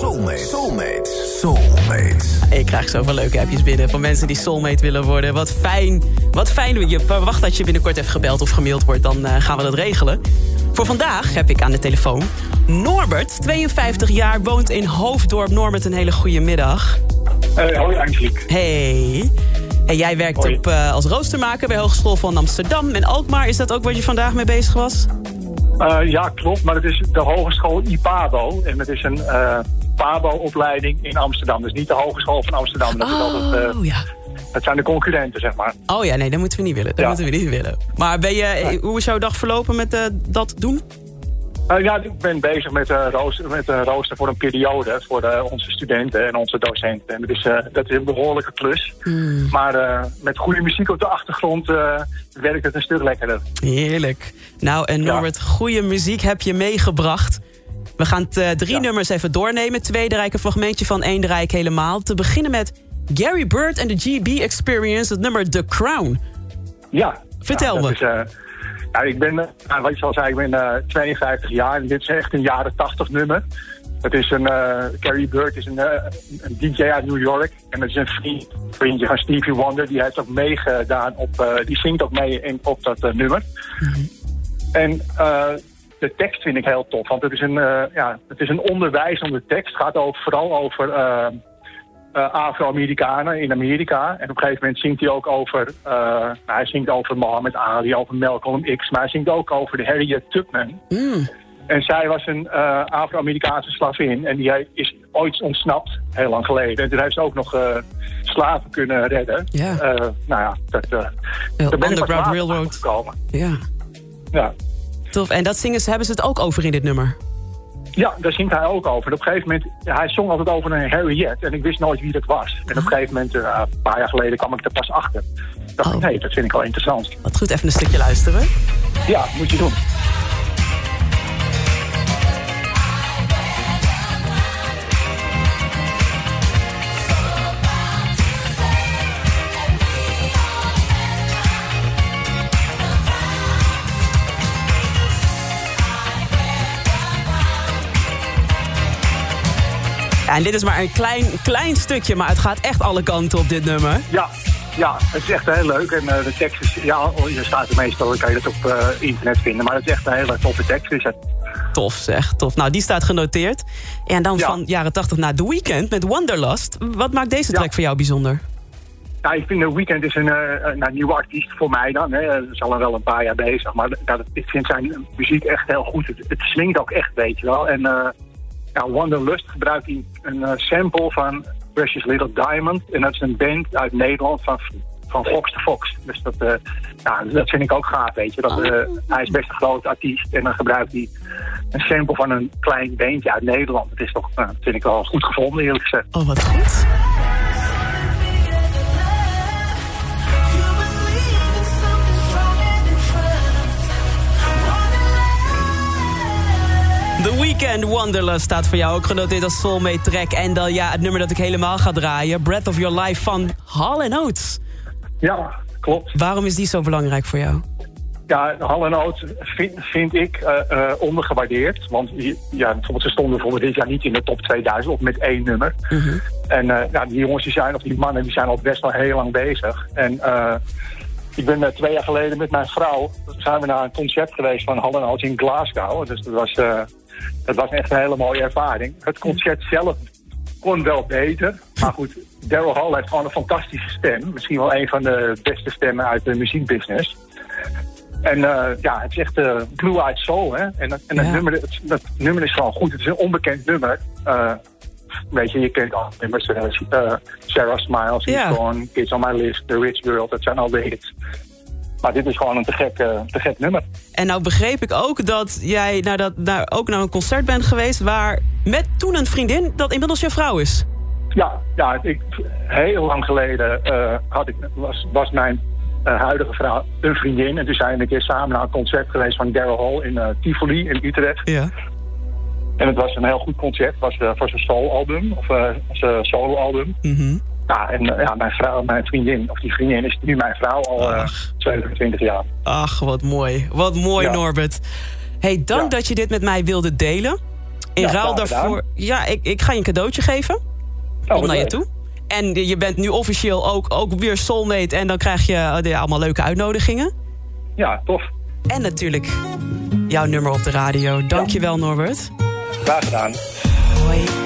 Soulmate. Soulmate. Soulmate. Ik krijg zoveel leuke appjes binnen van mensen die soulmate willen worden. Wat fijn. Wat fijn. Je verwacht dat je binnenkort even gebeld of gemaild wordt. Dan uh, gaan we dat regelen. Voor vandaag heb ik aan de telefoon Norbert, 52 jaar, woont in Hoofddorp. Norbert, een hele goede middag. Uh, hoi Angelique. Hey. En jij werkt op, uh, als roostermaker bij Hogeschool van Amsterdam en Alkmaar. Is dat ook wat je vandaag mee bezig was? Uh, ja, klopt. Maar het is de Hogeschool IPABO. En het is een PABO-opleiding in Amsterdam. Dus niet de Hogeschool van Amsterdam. Dat, oh, is altijd, uh, ja. dat zijn de concurrenten, zeg maar. Oh ja, nee, dat moeten we niet willen. Dat Ja. moeten we niet willen. Maar ben je, hoe is jouw dag verlopen met uh, dat doen? Uh, ja, ik ben bezig met een rooster, met een rooster voor een periode voor uh, onze studenten en onze docenten. En dat is, dat is een behoorlijke klus. Hmm. Maar met goede muziek op de achtergrond werkt het een stuk lekkerder. Heerlijk. Nou, en Norbert, ja. goede muziek heb je meegebracht. We gaan drie ja. nummers even doornemen. Twee draai ik een fragmentje van, één draai ik helemaal. Te beginnen met Gary Bird en de GB Experience, het nummer The Crown. Ja. Vertel ja, me. Is, uh, ja, ik ben, uh, wat je al zei, ik ben uh, 52 jaar en dit is echt een jaren 80 nummer. Het is een, Gary Bird is een, een, DJ uit New York en het is een vriend, vriendje van Stevie Wonder. Die heeft ook meegedaan op, die zingt ook mee in, op dat nummer. Mhm. Mm -hmm. En de tekst vind ik heel tof, want het is een, uh, ja, het is een onderwijzende tekst. Het gaat ook vooral over uh, uh, Afro-Amerikanen in Amerika. En op een gegeven moment zingt hij ook over, nou, hij zingt over Muhammad Ali, over Malcolm X, maar hij zingt ook over de Harriet Tubman. Mm. En zij was een Afro-Amerikaanse slavin en die is ooit ontsnapt, heel lang geleden. En toen heeft ze ook nog slaven kunnen redden. Ja. nou ja, dat, daar ben Underground ik Railroad. gekomen. Ja. Ja. Tof. En dat zingen ze, hebben ze het ook over in dit nummer? Ja, daar zingt hij ook over. En op een gegeven moment, hij zong altijd over een Harriet. En ik wist nooit wie dat was. En op een gegeven moment, uh, een paar jaar geleden, kwam ik er pas achter. Ik dacht, Oh. nee, dat vind ik wel interessant. Wat goed, even een stukje luisteren. Ja, moet je doen. Ja, en dit is maar een klein, klein stukje, maar het gaat echt alle kanten op dit nummer. Ja, ja het is echt heel leuk. En uh, de tekst is, ja, je staat er meestal, kan je dat op uh, internet vinden. Maar het is echt een hele toffe tekst. Is het. Tof zeg, tof. Nou, die staat genoteerd. En dan Ja. van jaren 80 naar The Weeknd met Wanderlust. Wat maakt deze Ja. track voor jou bijzonder? Ja, ik vind The Weeknd is een, uh, een nieuwe artiest voor mij dan. Hè. Dat is al wel een paar jaar bezig. Maar dat, ik vind zijn muziek echt heel goed. Het, het slinkt ook echt, weet je wel. En ja, Wanderlust gebruikt hij een uh, sample van Precious Little Diamond. En dat is een band uit Nederland van, van Fox to Fox. Dus dat, uh, ja, dat vind ik ook gaaf, weet je. Dat, uh, hij is best een groot artiest. En dan gebruikt hij een sample van een klein bandje uit Nederland. Dat is toch, uh, vind ik wel goed gevonden, eerlijk gezegd. Oh, wat goed. Weekend Wanderlust staat voor jou ook genoteerd als soulmate track. En dan ja, het nummer dat ik helemaal ga draaien. Breath of Your Life van Hall Oates. Ja, klopt. Waarom is die zo belangrijk voor jou? Ja, Hall Oates vind, vind ik uh, uh, ondergewaardeerd. Want ja, bijvoorbeeld ze stonden voor dit jaar niet in de top 2000 of met één nummer. Mm -hmm. En uh, ja, die jongens die zijn, of die mannen, die zijn al best wel heel lang bezig. En ik ben twee jaar geleden met mijn vrouw, zijn we naar een concert geweest van Hall Oates in Glasgow. Dus dat was, dat was echt een hele mooie ervaring. Het concert zelf kon wel beter. Maar goed, Daryl Hall heeft gewoon een fantastische stem. Misschien wel een van de beste stemmen uit de muziekbusiness. En uh, ja, het is echt uh, Blue Eyed Soul. Hè? En, en ja. dat, nummer, het, dat nummer is gewoon goed. Het is een onbekend nummer. Uh, weet je, je kent al nummers. Sarah Smiles, ja. Gone, Kids on My List, The Rich Girl. Dat zijn al de hits. Maar dit is gewoon een eh, te gek, nummer. En nou begreep ik ook dat jij naar dat, naar, ook naar een concert bent geweest... waar met toen een vriendin dat inmiddels je vrouw is. Ja, ja ik, heel lang geleden eh, had ik, was, was mijn eh, huidige vrouw een vriendin. En toen zijn we een keer samen naar een concert geweest van Daryl Hall in Tivoli in Utrecht. Ja. En het was een heel goed concert. Het was voor zijn soloalbum. Of zijn soloalbum. Mm. Ja, en eh, ja, mijn vrouw, mijn vriendin, of die vriendin is nu mijn vrouw al eh, 27 jaar. Ach, wat mooi. Wat mooi. Norbert. hey, dank dat je dit met mij wilde delen. In ja, ruil daarvoor... Ja, ik, ik ga je een cadeautje geven. Oh, Kom naar je toe. En je bent nu officieel ook, ook weer soulmate. En dan krijg je eh, allemaal leuke uitnodigingen. Ja, tof. En natuurlijk jouw nummer op de radio. Dankjewel, Norbert. Graag gedaan. Hoi.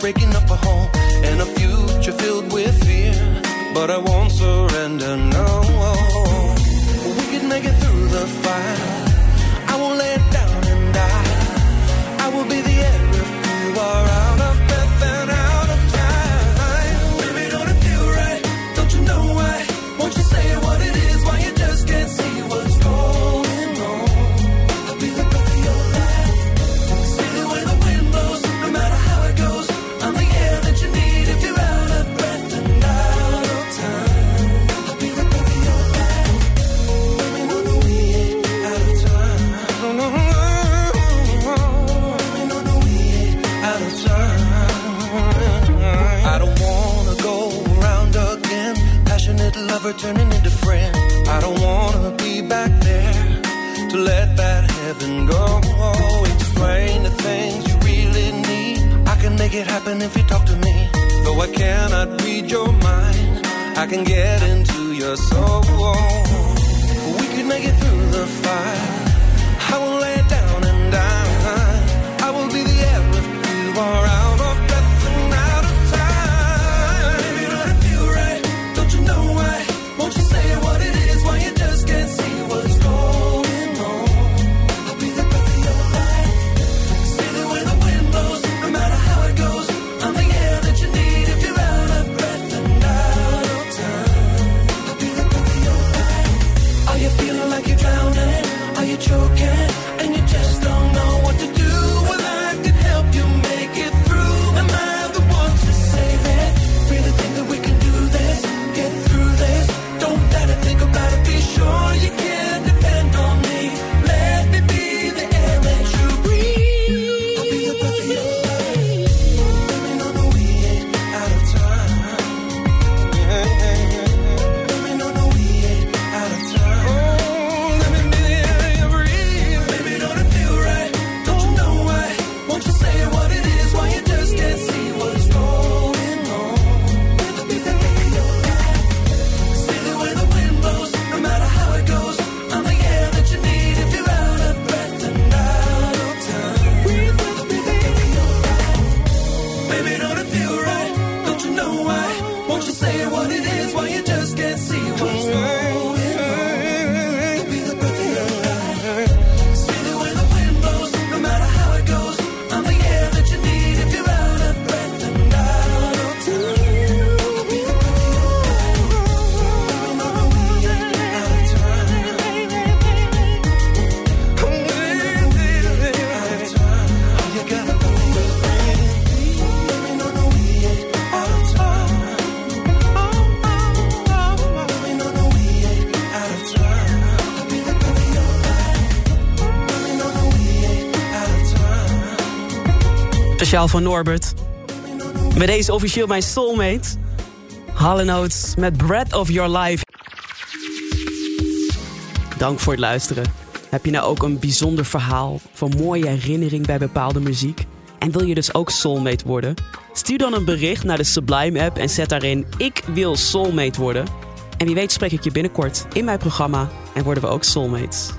breaking up a home happen if you talk to me. Though I cannot read your mind, I can get into your soul. We could make it through the fire Speciaal van Norbert. met deze officieel mijn soulmate. Hallenotes met breath of Your Life. Dank voor het luisteren. Heb je nou ook een bijzonder verhaal van mooie herinnering bij bepaalde muziek? En wil je dus ook soulmate worden? Stuur dan een bericht naar de Sublime app en zet daarin ik wil soulmate worden. En wie weet spreek ik je binnenkort in mijn programma en worden we ook soulmates.